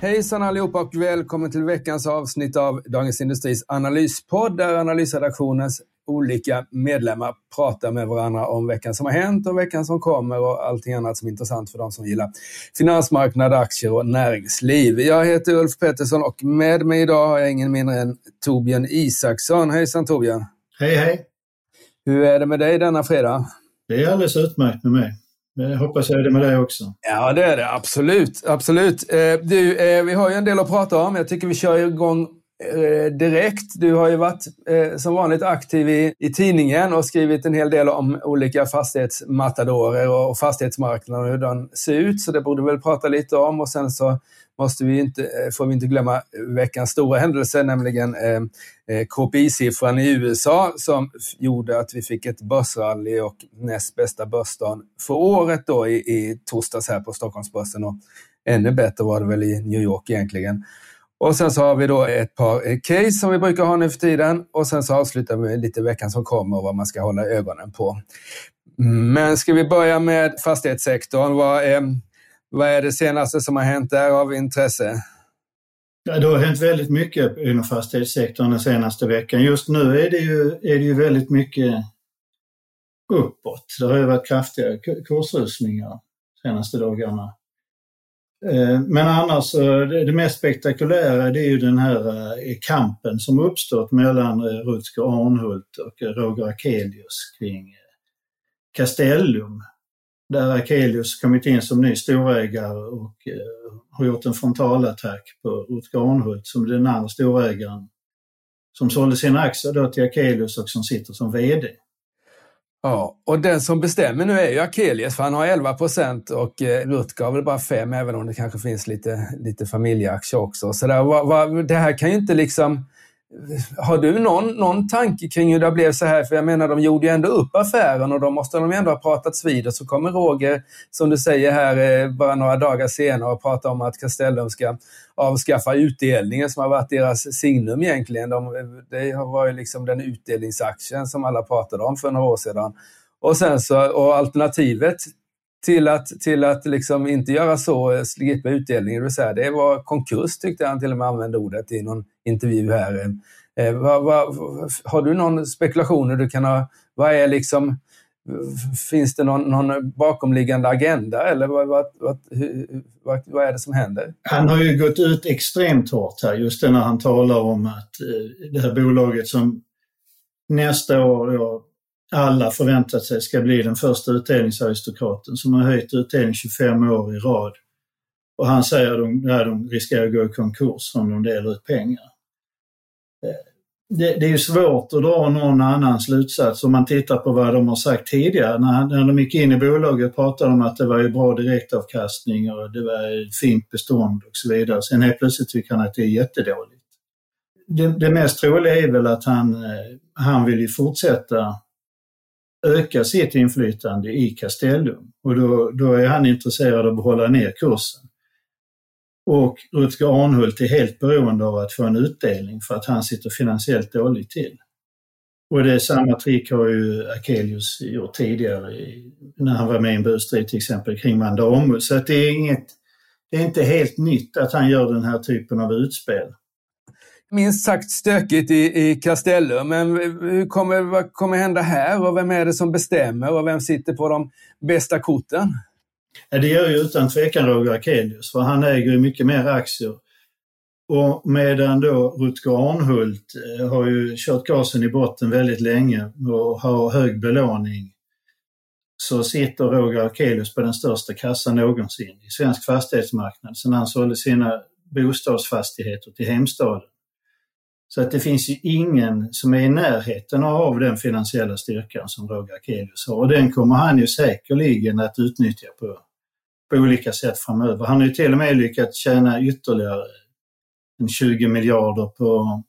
Hejsan allihopa och välkommen till veckans avsnitt av Dagens Industris analyspodd där analysredaktionens olika medlemmar pratar med varandra om veckan som har hänt och veckan som kommer och allting annat som är intressant för de som gillar finansmarknad, aktier och näringsliv. Jag heter Ulf Pettersson och med mig idag har jag ingen mindre än Torbjörn Isaksson. Hejsan Torbjörn! Hej hej! Hur är det med dig denna fredag? Det är alldeles utmärkt med mig. Det hoppas jag är det med dig också. Ja, det är det. Absolut. absolut. Eh, du, eh, vi har ju en del att prata om. Jag tycker vi kör igång Eh, direkt. Du har ju varit eh, som vanligt aktiv i, i tidningen och skrivit en hel del om olika fastighetsmatadorer och fastighetsmarknaden och hur den ser ut. Så det borde vi väl prata lite om. Och sen så måste vi inte, eh, får vi inte glömma veckans stora händelse, nämligen eh KPI-siffran i USA som gjorde att vi fick ett börsrally och näst bästa börsdagen för året då i, i torsdags här på Stockholmsbörsen. Och ännu bättre var det väl i New York egentligen. Och sen så har vi då ett par eh, case som vi brukar ha nu för tiden och sen så avslutar vi lite veckan som kommer och vad man ska hålla ögonen på. Men ska vi börja med fastighetssektorn? Vad är, vad är det senaste som har hänt där av intresse? Ja, det har hänt väldigt mycket inom fastighetssektorn den senaste veckan. Just nu är det ju, är det ju väldigt mycket uppåt. Det har ju varit kraftiga kursrusningar de senaste dagarna. Eh, men annars, eh, det mest spektakulära det är ju den här eh, kampen som uppstått mellan Rutger Arnhult och Roger Akelius kring Castellum där Akelius kommit in som ny storägare och har gjort en frontalattack på Rutger Arnhult som den andra storägaren som sålde sina aktier då till Akelius och som sitter som VD. Ja, och den som bestämmer nu är ju Akelius för han har 11 procent och eh, Rutger har väl bara 5 även om det kanske finns lite, lite familjeaktier också. Så där, va, va, det här kan ju inte liksom har du någon, någon tanke kring hur det blev så här? För jag menar, de gjorde ju ändå upp affären och då måste de ju ändå ha pratats vid. Och så kommer Roger, som du säger här, eh, bara några dagar senare och pratar om att Castellum ska avskaffa utdelningen som har varit deras signum egentligen. De, det var ju liksom den utdelningsaktien som alla pratade om för några år sedan. Och sen så, och alternativet till att, till att liksom inte göra så, eh, slippa utdelningen, det, det var konkurs tyckte han till och med använde ordet i någon intervju här. Eh, eh, vad, vad, har du någon spekulationer du kan ha, vad är liksom, finns det någon, någon bakomliggande agenda eller vad, vad, vad, vad, är det som händer? Han har ju gått ut extremt hårt här, just när han talar om att eh, det här bolaget som nästa år alla förväntat sig ska bli den första utdelningsaristokraten som har höjt utdelning 25 år i rad. Och han säger att de, riskerar att gå i konkurs om de delar ut pengar. Eh, det, det är ju svårt att dra någon annan slutsats om man tittar på vad de har sagt tidigare. När, när de gick in i bolaget pratade de om att det var ju bra direktavkastning och det var ett fint bestånd och så vidare. Sen helt plötsligt tycker han att det är jättedåligt. Det, det mest troliga är väl att han, eh, han vill ju fortsätta öka sitt inflytande i Castellum och då, då är han intresserad av att hålla ner kursen. Och Rutger Arnhult är helt beroende av att få en utdelning för att han sitter finansiellt dåligt till. Och det är samma trick har ju Akelius gjort tidigare när han var med i en busstrid till exempel kring Mandamus. Så att det är inget, det är inte helt nytt att han gör den här typen av utspel minst sagt stökigt i, i Castellum. Men hur kommer, vad kommer hända här och vem är det som bestämmer och vem sitter på de bästa korten? Ja, det gör ju utan tvekan Roger Akelius för han äger ju mycket mer aktier. Och medan då Rutger Arnhult eh, har ju kört gasen i botten väldigt länge och har hög belåning så sitter Roger Akelius på den största kassan någonsin i svensk fastighetsmarknad sedan han sålde sina bostadsfastigheter till Hemstaden. Så att det finns ju ingen som är i närheten av den finansiella styrkan som Roger Akelius har och den kommer han ju säkerligen att utnyttja på, på olika sätt framöver. Han har ju till och med lyckats tjäna ytterligare en 20 miljarder på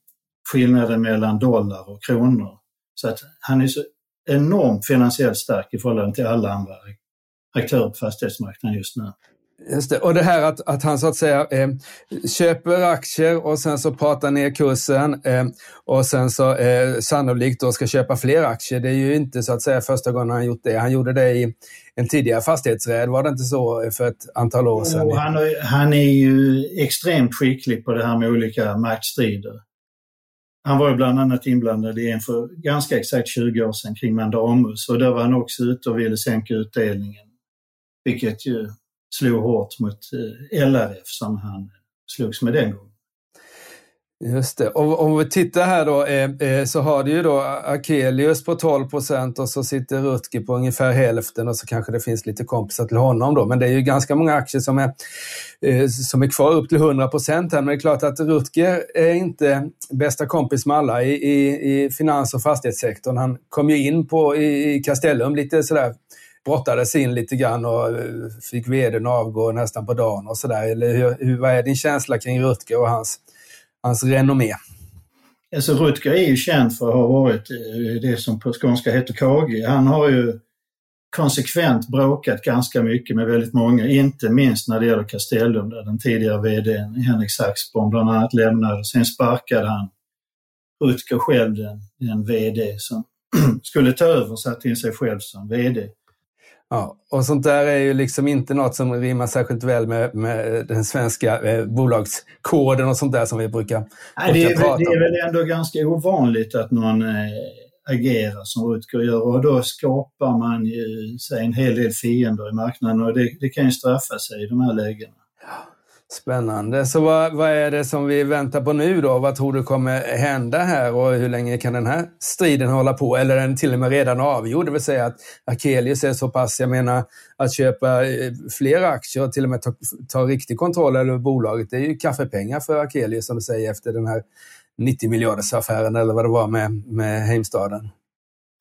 skillnaden mellan dollar och kronor. Så att han är så enormt finansiellt stark i förhållande till alla andra aktörer på fastighetsmarknaden just nu. Just det. Och det här att, att han så att säga eh, köper aktier och sen så pratar ner kursen eh, och sen så eh, sannolikt då ska köpa fler aktier. Det är ju inte så att säga första gången han gjort det. Han gjorde det i en tidigare fastighetsräd, var det inte så för ett antal år sedan? Och han, han är ju extremt skicklig på det här med olika maktstrider. Han var ju bland annat inblandad i en för ganska exakt 20 år sedan kring Mandamus och där var han också ute och ville sänka utdelningen. Vilket ju slog hårt mot eh, LRF som han slogs med den gången. Just det. Och om vi tittar här då eh, eh, så har du ju då Akelius på 12 procent och så sitter Rutger på ungefär hälften och så kanske det finns lite kompisar till honom då. Men det är ju ganska många aktier som är, eh, som är kvar upp till 100 procent här. Men det är klart att Rutger är inte bästa kompis med alla i, i, i finans och fastighetssektorn. Han kom ju in på i, i Castellum lite sådär brottades in lite grann och eh, fick vdn avgå nästan på dagen och sådär. Eller hur, hur, vad är din känsla kring Rutger och hans, hans renommé? Alltså Rutger är ju känd för att ha varit eh, det som på skånska heter KG. Han har ju konsekvent bråkat ganska mycket med väldigt många, inte minst när det gäller Castellum där den tidigare VDn Henrik Saxborn bland annat lämnade. Sen sparkade han Rutger själv, den, den VD som skulle ta över satte in sig själv som VD. Ja, och sånt där är ju liksom inte något som rimmar särskilt väl med, med den svenska eh, bolagskoden och sånt där som vi brukar, Nej, det, är, prata om. det är väl ändå ganska ovanligt att någon eh, agerar som Rutger gör och då skapar man ju sig en hel del fiender i marknaden och det, det kan ju straffa sig i de här lägena. Spännande. Så vad, vad, är det som vi väntar på nu då? Vad tror du kommer hända här och hur länge kan den här striden hålla på? Eller är den till och med redan avgjord? Det vill säga att Akelius är så pass, jag menar, att köpa eh, fler aktier och till och med ta, ta riktig kontroll över bolaget, det är ju kaffepengar för Akelius som du säger efter den här 90 miljarders affären eller vad det var med, med Heimstaden.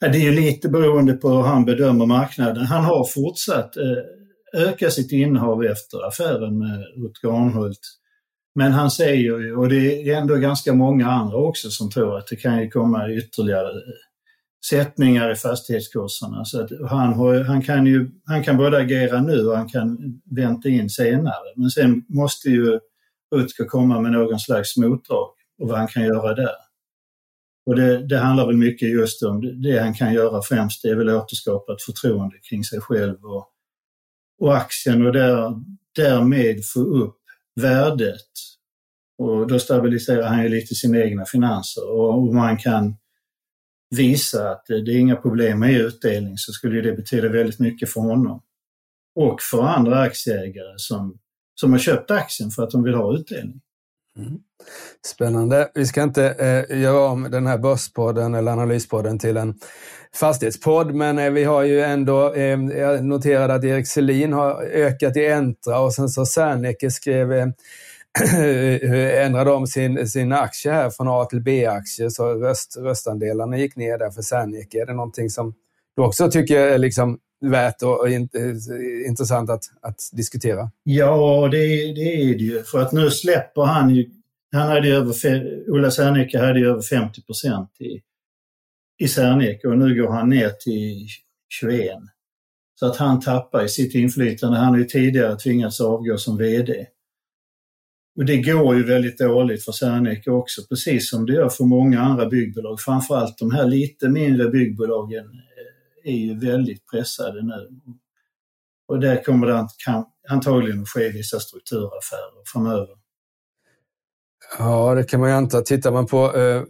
Det är ju lite beroende på hur han bedömer marknaden. Han har fortsatt eh öka sitt innehav efter affären med Rutger Arnhult. Men han säger ju, och det är ändå ganska många andra också som tror att det kan ju komma ytterligare eh, sättningar i fastighetskurserna. Så att han, har, han, kan ju, han kan både agera nu och han kan vänta in senare. Men sen måste ju Rutger komma med någon slags motdrag och vad han kan göra där. Och det, det, handlar väl mycket just om det han kan göra främst, det är väl återskapa ett förtroende kring sig själv och och aktien och där, därmed få upp värdet. Och då stabiliserar han ju lite sina egna finanser och man kan visa att det är inga problem med utdelning så skulle det betyda väldigt mycket för honom. Och för andra aktieägare som, som har köpt aktien för att de vill ha utdelning. Mm. Spännande. Vi ska inte eh, göra om den här Börspodden eller Analyspodden till en fastighetspodd, men eh, vi har ju ändå, eh, jag noterade att Erik Selin har ökat i Entra och sen så Serneke skrev eh, ändrade om sin, sin aktie här från A till B-aktie så röst, röstandelarna gick ner där för Serneke. Är det någonting som du också tycker är liksom värt och, och intressant att, att diskutera? Ja, det, det är det ju. För att nu släpper han ju han hade ju över, Ola Serneke hade ju över 50 procent i, i Serneke och nu går han ner till 21. Så att han tappar i sitt inflytande. Han har ju tidigare tvingats avgå som VD. Och det går ju väldigt dåligt för Serneke också, precis som det gör för många andra byggbolag. Framförallt de här lite mindre byggbolagen är ju väldigt pressade nu. Och där kommer det antagligen att ske vissa strukturaffärer framöver. Ja, det kan man ju anta. Tittar man på eh,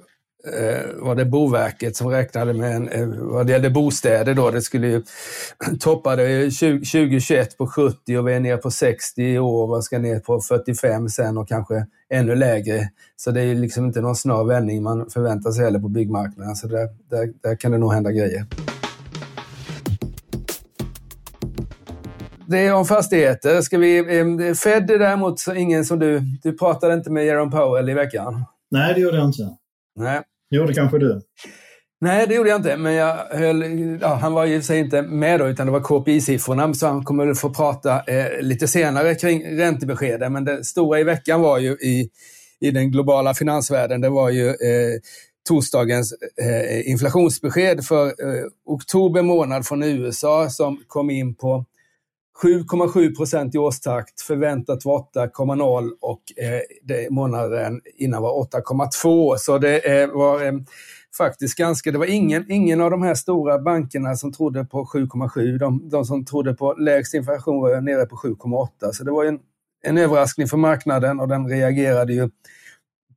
eh var det Boverket som räknade med, en, eh, vad det gällde bostäder då, det skulle ju toppa 2021 på 70 och vi är ner på 60 i år och ska ner på 45 sen och kanske ännu lägre. Så det är liksom inte någon snar vändning man förväntar sig heller på byggmarknaden. Så där, där, där kan det nog hända grejer. Det är om fastigheter. Ska vi, Fed är däremot ingen som du... Du pratade inte med Jerome Powell i veckan? Nej, det gjorde jag inte. Nej. Det gjorde kanske du? Nej, det gjorde jag inte. Men jag höll, ja, han var ju sig inte med då, utan det var KPI-siffrorna. Så han kommer väl få prata eh, lite senare kring räntebeskeden. Men det stora i veckan var ju i, i den globala finansvärlden, det var ju eh, torsdagens eh, inflationsbesked för eh, oktober månad från USA som kom in på 7,7 procent i årstakt, förväntat var 8,0 och eh, det, månaden innan var 8,2. Så det eh, var eh, faktiskt ganska, det var ingen, ingen av de här stora bankerna som trodde på 7,7. De, de som trodde på lägst inflation var nere på 7,8. Så det var en, en överraskning för marknaden och den reagerade ju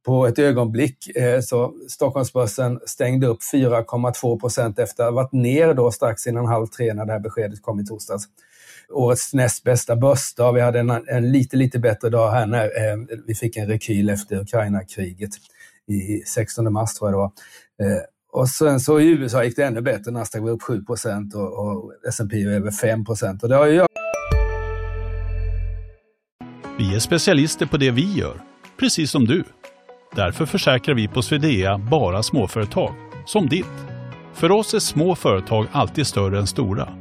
på ett ögonblick. Eh, så Stockholmsbörsen stängde upp 4,2 procent efter att ha varit ner då strax innan halv tre när det här beskedet kom i torsdags. Årets näst bästa börsdag. Vi hade en, en lite, lite bättre dag här när eh, vi fick en rekyl efter Ukraina-kriget i 16 mars tror jag det var. Eh, och sen så i USA gick det ännu bättre. Nasdaq var upp 7 procent och, och S&P över 5 procent. det har ju Vi är specialister på det vi gör, precis som du. Därför försäkrar vi på Swedea bara småföretag, som ditt. För oss är små företag alltid större än stora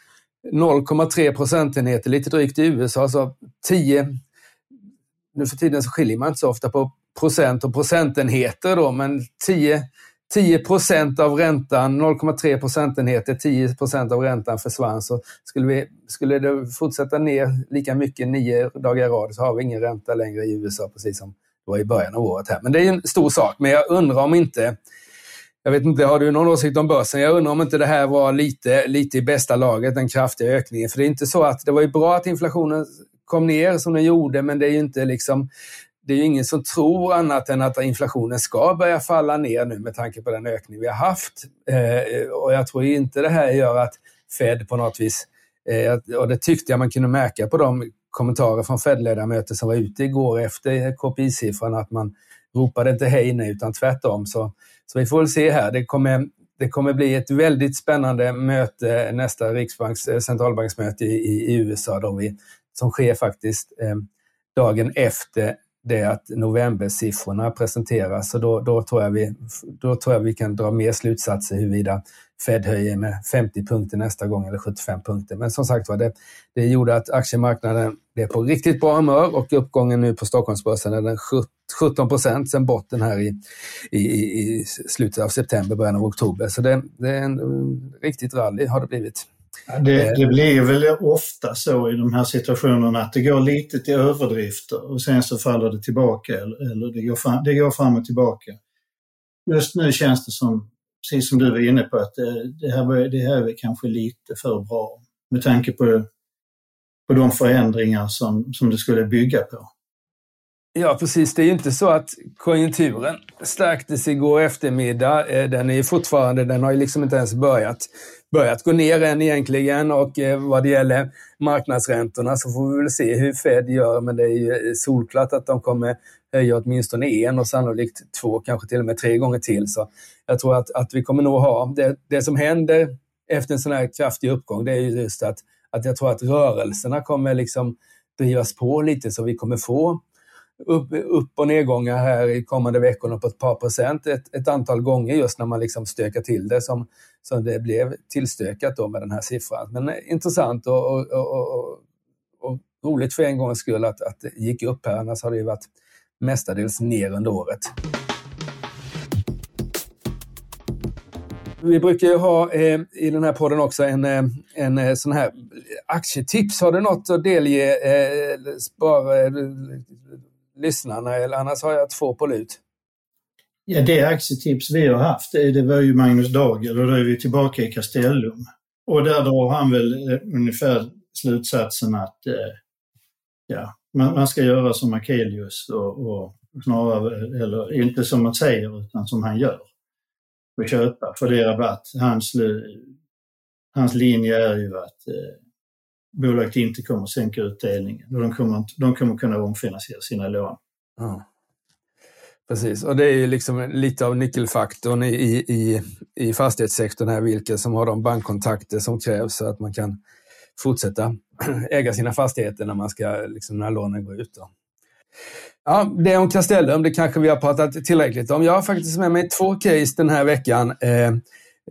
0,3 procentenheter, lite drygt i USA, så 10 nu för tiden så skiljer man inte så ofta på procent och procentenheter då, men 10, 10 procent av räntan, 0,3 procentenheter, 10 procent av räntan försvann. Så skulle, vi, skulle det fortsätta ner lika mycket nio dagar i rad så har vi ingen ränta längre i USA, precis som det var i början av året. här. Men det är en stor sak. Men jag undrar om inte jag vet inte, har du någon åsikt om börsen? Jag undrar om inte det här var lite, lite i bästa laget, den kraftiga ökningen. För det är inte så att det var ju bra att inflationen kom ner som den gjorde, men det är ju inte liksom det är ju ingen som tror annat än att inflationen ska börja falla ner nu med tanke på den ökning vi har haft. Eh, och jag tror inte det här gör att Fed på något vis, eh, och det tyckte jag man kunde märka på de kommentarer från Fed-ledamöter som var ute igår efter KPI-siffran, att man ropade inte hej nu utan tvärtom. Så, så vi får väl se här. Det kommer, det kommer bli ett väldigt spännande möte, nästa Riksbanks eh, centralbanksmöte i, i USA, då vi, som sker faktiskt eh, dagen efter det att novembersiffrorna presenteras. Så då, då, tror jag vi, då tror jag vi kan dra mer slutsatser huruvida Fed höjer med 50 punkter nästa gång eller 75 punkter. Men som sagt var, det, det gjorde att aktiemarknaden blev på riktigt bra humör och uppgången nu på Stockholmsbörsen är den 17 procent sen botten här i, i, i slutet av september, början av oktober. Så det, det är en riktigt rally har det blivit. Det, eh. det blir väl ofta så i de här situationerna att det går lite till överdrifter och sen så faller det tillbaka eller, eller det, går fram, det går fram och tillbaka. Just nu känns det som, precis som du var inne på, att det, det här, det här är kanske lite för bra med tanke på, på de förändringar som, som det skulle bygga på. Ja, precis. Det är ju inte så att konjunkturen stärktes igår eftermiddag. Eh, den är fortfarande, den har ju liksom inte ens börjat börjat gå ner än egentligen och eh, vad det gäller marknadsräntorna så får vi väl se hur Fed gör men det är ju eh, solklart att de kommer höja åtminstone en och sannolikt två, kanske till och med tre gånger till. Så jag tror att, att vi kommer nog ha, det, det som händer efter en sån här kraftig uppgång det är ju just att, att jag tror att rörelserna kommer liksom drivas på lite så vi kommer få upp, upp och nedgångar här i kommande veckorna på ett par procent ett, ett antal gånger just när man liksom stökar till det som, som det blev tillstökat då med den här siffran. Men eh, intressant och, och, och, och roligt för en gångs skull att, att det gick upp här, annars har det ju varit mestadels ner under året. Vi brukar ju ha eh, i den här podden också en, eh, en eh, sån här aktietips. Har du något att delge eh, spara, lyssnarna? Eller annars har jag två på lut. Ja, det aktietips vi har haft, det var ju Magnus Dagel och då är vi tillbaka i Castellum. Och där drar han väl eh, ungefär slutsatsen att eh, ja, man, man, ska göra som Akelius och, och snarare, eller inte som man säger utan som han gör. Och köpa för det är rabatt. Hans, eh, hans linje är ju att eh, bolaget inte kommer att sänka utdelningen och de kommer, de kommer kunna omfinansiera sina lån. Ja. Precis, och det är ju liksom lite av nyckelfaktorn i, i, i fastighetssektorn här, vilka som har de bankkontakter som krävs så att man kan fortsätta äga sina fastigheter när man ska, liksom när lånen går ut. Då. Ja, det om Castellum, det kanske vi har pratat tillräckligt om. Jag har faktiskt med mig två case den här veckan. Eh,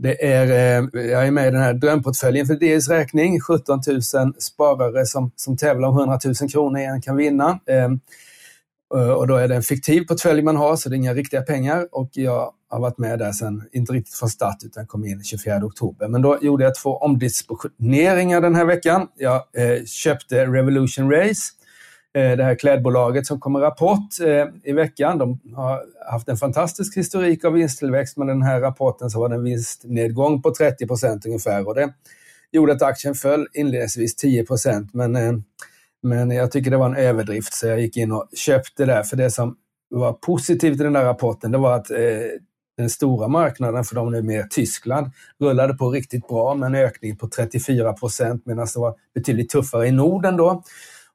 det är, eh, jag är med i den här drömportföljen för DIs räkning. 17 000 sparare som, som tävlar om 100 000 kronor igen kan vinna. Ehm, eh, och då är det en fiktiv portfölj man har, så det är inga riktiga pengar. Och jag har varit med där sen, inte riktigt från start, utan kom in 24 oktober. Men då gjorde jag två omdisponeringar den här veckan. Jag eh, köpte Revolution Race, Eh, det här klädbolaget som kommer rapport eh, i veckan. De har haft en fantastisk historik av vinsttillväxt, men den här rapporten så var det en vinstnedgång på 30 procent ungefär. Och det gjorde att aktien föll inledningsvis 10 procent, men eh, men jag tycker det var en överdrift så jag gick in och köpte där För det som var positivt i den där rapporten det var att den stora marknaden för dem numera, Tyskland rullade på riktigt bra med en ökning på 34 procent medan det var betydligt tuffare i Norden då.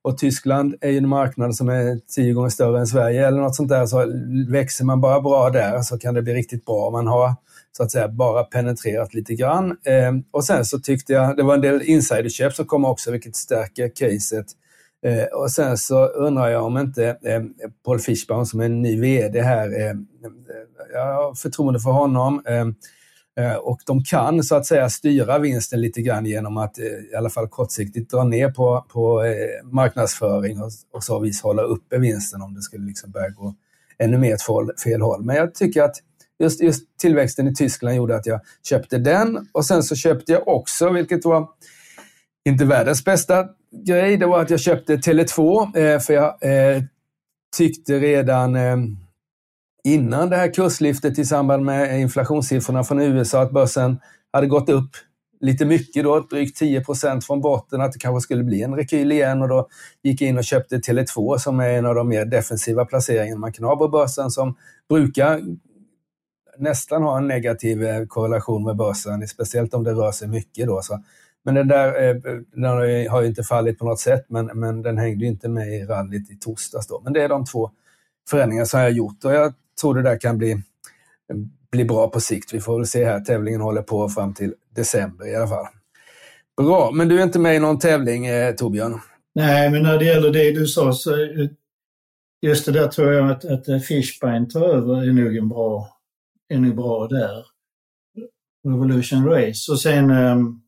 Och Tyskland är ju en marknad som är tio gånger större än Sverige eller något sånt där. Så växer man bara bra där så kan det bli riktigt bra. Man har så att säga bara penetrerat lite grann. Eh, och sen så tyckte jag, det var en del insiderköp som kom också vilket stärker caset. Eh, och sen så undrar jag om inte eh, Paul Fischbaum som är en ny VD här, ehm, eh, jag har förtroende för honom. Ehm, Eh, och de kan så att säga styra vinsten lite grann genom att eh, i alla fall kortsiktigt dra ner på, på eh, marknadsföring och, och så vis hålla uppe vinsten om det skulle liksom börja gå ännu mer åt fel håll. Men jag tycker att just, just tillväxten i Tyskland gjorde att jag köpte den och sen så köpte jag också, vilket var inte världens bästa grej, det var att jag köpte Tele2 eh, för jag eh, tyckte redan eh, innan det här kurslyftet i samband med inflationssiffrorna från USA att börsen hade gått upp lite mycket då, drygt 10 procent från botten, att det kanske skulle bli en rekyl igen och då gick jag in och köpte Tele2 som är en av de mer defensiva placeringarna man kan ha på börsen som brukar nästan ha en negativ eh, korrelation med börsen, speciellt om det rör sig mycket då. Så men den där eh, den har ju inte fallit på något sätt, men, men den hängde inte med i rallyt i torsdags. Då. Men det är de två förändringar som jag har gjort och jag tror det där kan bli, bli bra på sikt. Vi får väl se här, tävlingen håller på fram till december i alla fall. Bra, men du är inte med i någon tävling eh, Torbjörn? Nej, men när det gäller det du sa så just det där tror jag att, att eh, Fishbine tar över är nog en bra, är nog bra där. Revolution Race. Och sen ehm,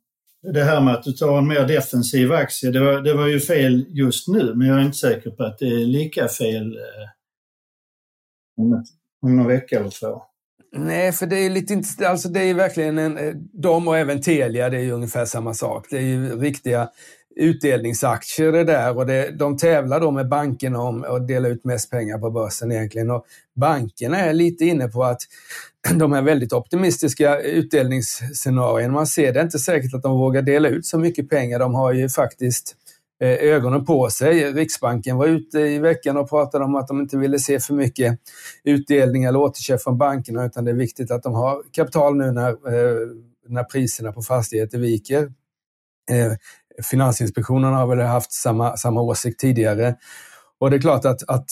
det här med att du tar en mer defensiv aktie, det var, det var ju fel just nu, men jag är inte säker på att det är lika fel eh, om, någon vecka eller två. Nej, för det är lite alltså det är verkligen en, eh, de och även Telia, det är ju ungefär samma sak. Det är ju riktiga utdelningsaktier det där och det, de tävlar då med bankerna om att dela ut mest pengar på börsen egentligen. Och bankerna är lite inne på att de är väldigt optimistiska utdelningsscenarierna. Man ser det inte säkert att de vågar dela ut så mycket pengar. De har ju faktiskt Eh, ögonen på sig. Riksbanken var ute i veckan och pratade om att de inte ville se för mycket utdelning eller återköp från bankerna utan det är viktigt att de har kapital nu när, eh, när priserna på fastigheter viker. Eh, Finansinspektionen har väl haft samma, samma åsikt tidigare. Och det är klart att, att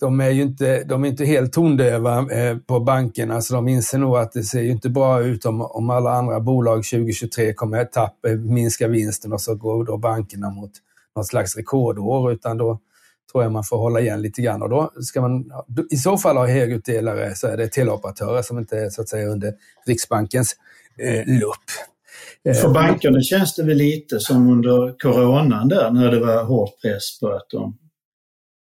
de är ju inte, de är inte helt tondöva eh, på bankerna, så de inser nog att det ser ju inte bra ut om, om alla andra bolag 2023 kommer att tappa, minska vinsten och så går då bankerna mot något slags rekordår, utan då tror jag man får hålla igen lite grann. Och då ska man i så fall ha högutdelare så är det teleoperatörer som inte är så att säga under Riksbankens eh, lupp. För bankerna känns det väl lite som under coronan där när det var hård press på att de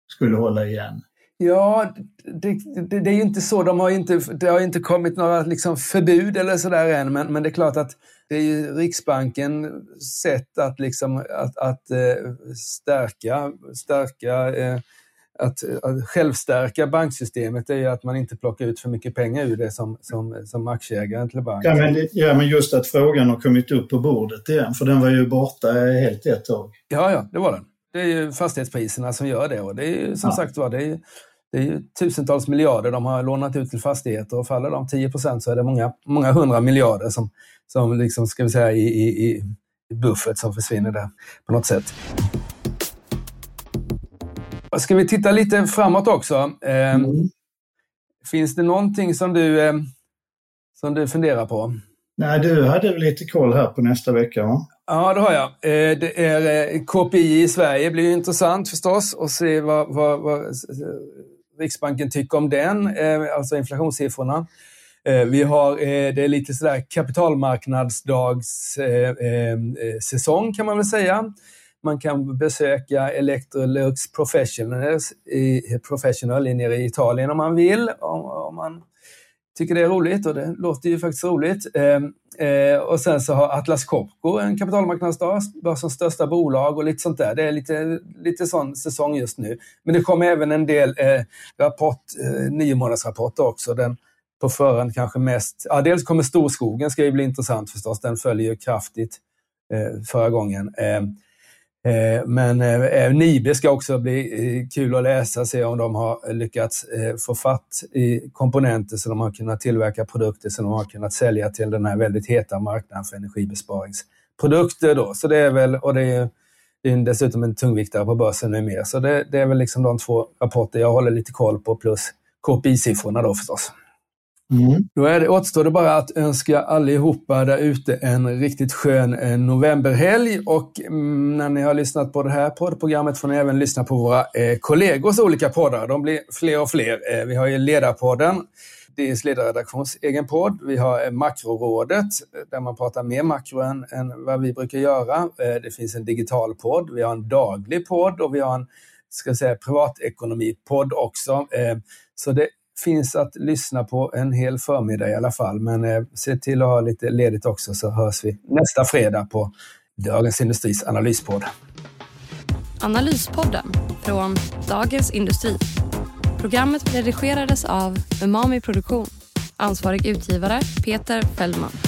skulle hålla igen. Ja, det, det, det, är ju inte så. De har inte, det har inte kommit några liksom förbud eller sådär än, men, men det är klart att det är ju Riksbankens sätt att, liksom, att, att äh, stärka, stärka äh, att, att självstärka banksystemet är ju att man inte plockar ut för mycket pengar ur det som, som, som aktieägaren till banken. Ja men, ja, men just att frågan har kommit upp på bordet igen, för den var ju borta helt ett tag. Ja, ja, det var den. Det är ju fastighetspriserna som gör det och det är ju som ja. sagt var, det är det är ju tusentals miljarder de har lånat ut till fastigheter och faller de 10% så är det många, många hundra miljarder som, som liksom, ska vi säga, i, i, i buffert som försvinner där på något sätt. Ska vi titta lite framåt också? Eh, mm. Finns det någonting som du, eh, som du funderar på? Nej, du hade väl lite koll här på nästa vecka va? Ja, det har jag. Eh, det är eh, KPI i Sverige. Blir ju intressant förstås att se vad, vad, vad Riksbanken tycker om den, eh, alltså inflationssiffrorna. Eh, vi har, eh, det är lite sådär kapitalmarknadsdagssäsong kan man väl säga. Man kan besöka Electrolux Professionals Professional nere i Italien om man vill, om, om man tycker det är roligt och det låter ju faktiskt roligt. Eh, eh, och sen så har Atlas Copco en kapitalmarknadsdag, börsens största bolag och lite sånt där. Det är lite, lite sån säsong just nu. Men det kommer även en del eh, rapport, eh, nio månadsrapporter också. Den på förhand kanske mest, ja dels kommer Storskogen, ska ju bli intressant förstås, den följer ju kraftigt eh, förra gången. Ehm, Eh, men eh, eh, Nibe ska också bli kul att läsa, se om de har lyckats få fatt i komponenter så de har kunnat tillverka produkter som de har kunnat sälja till den här väldigt heta marknaden för energibesparingsprodukter. Då. Så det är väl, och det är, det är dessutom en tungviktare på börsen nu mer. Så det, det är väl liksom de två rapporter jag håller lite koll på plus KPI-siffrorna då förstås. Mm. Då är det, återstår det bara att önska allihopa där ute en riktigt skön eh, novemberhelg och mm, när ni har lyssnat på det här poddprogrammet får ni även lyssna på våra eh, kollegors olika poddar. De blir fler och fler. Eh, vi har ju Ledarpodden, DIs ledarredaktions egen podd. Vi har eh, Makrorådet eh, där man pratar mer makro än, än vad vi brukar göra. Eh, det finns en digital podd, vi har en daglig podd och vi har en ska säga, privatekonomipodd också. Så det finns att lyssna på en hel förmiddag i alla fall. Men eh, se till att ha lite ledigt också så hörs vi nästa fredag på Dagens Industris analyspodd. Analyspodden från Dagens Industri. Programmet redigerades av Umami Produktion. Ansvarig utgivare Peter Fellman.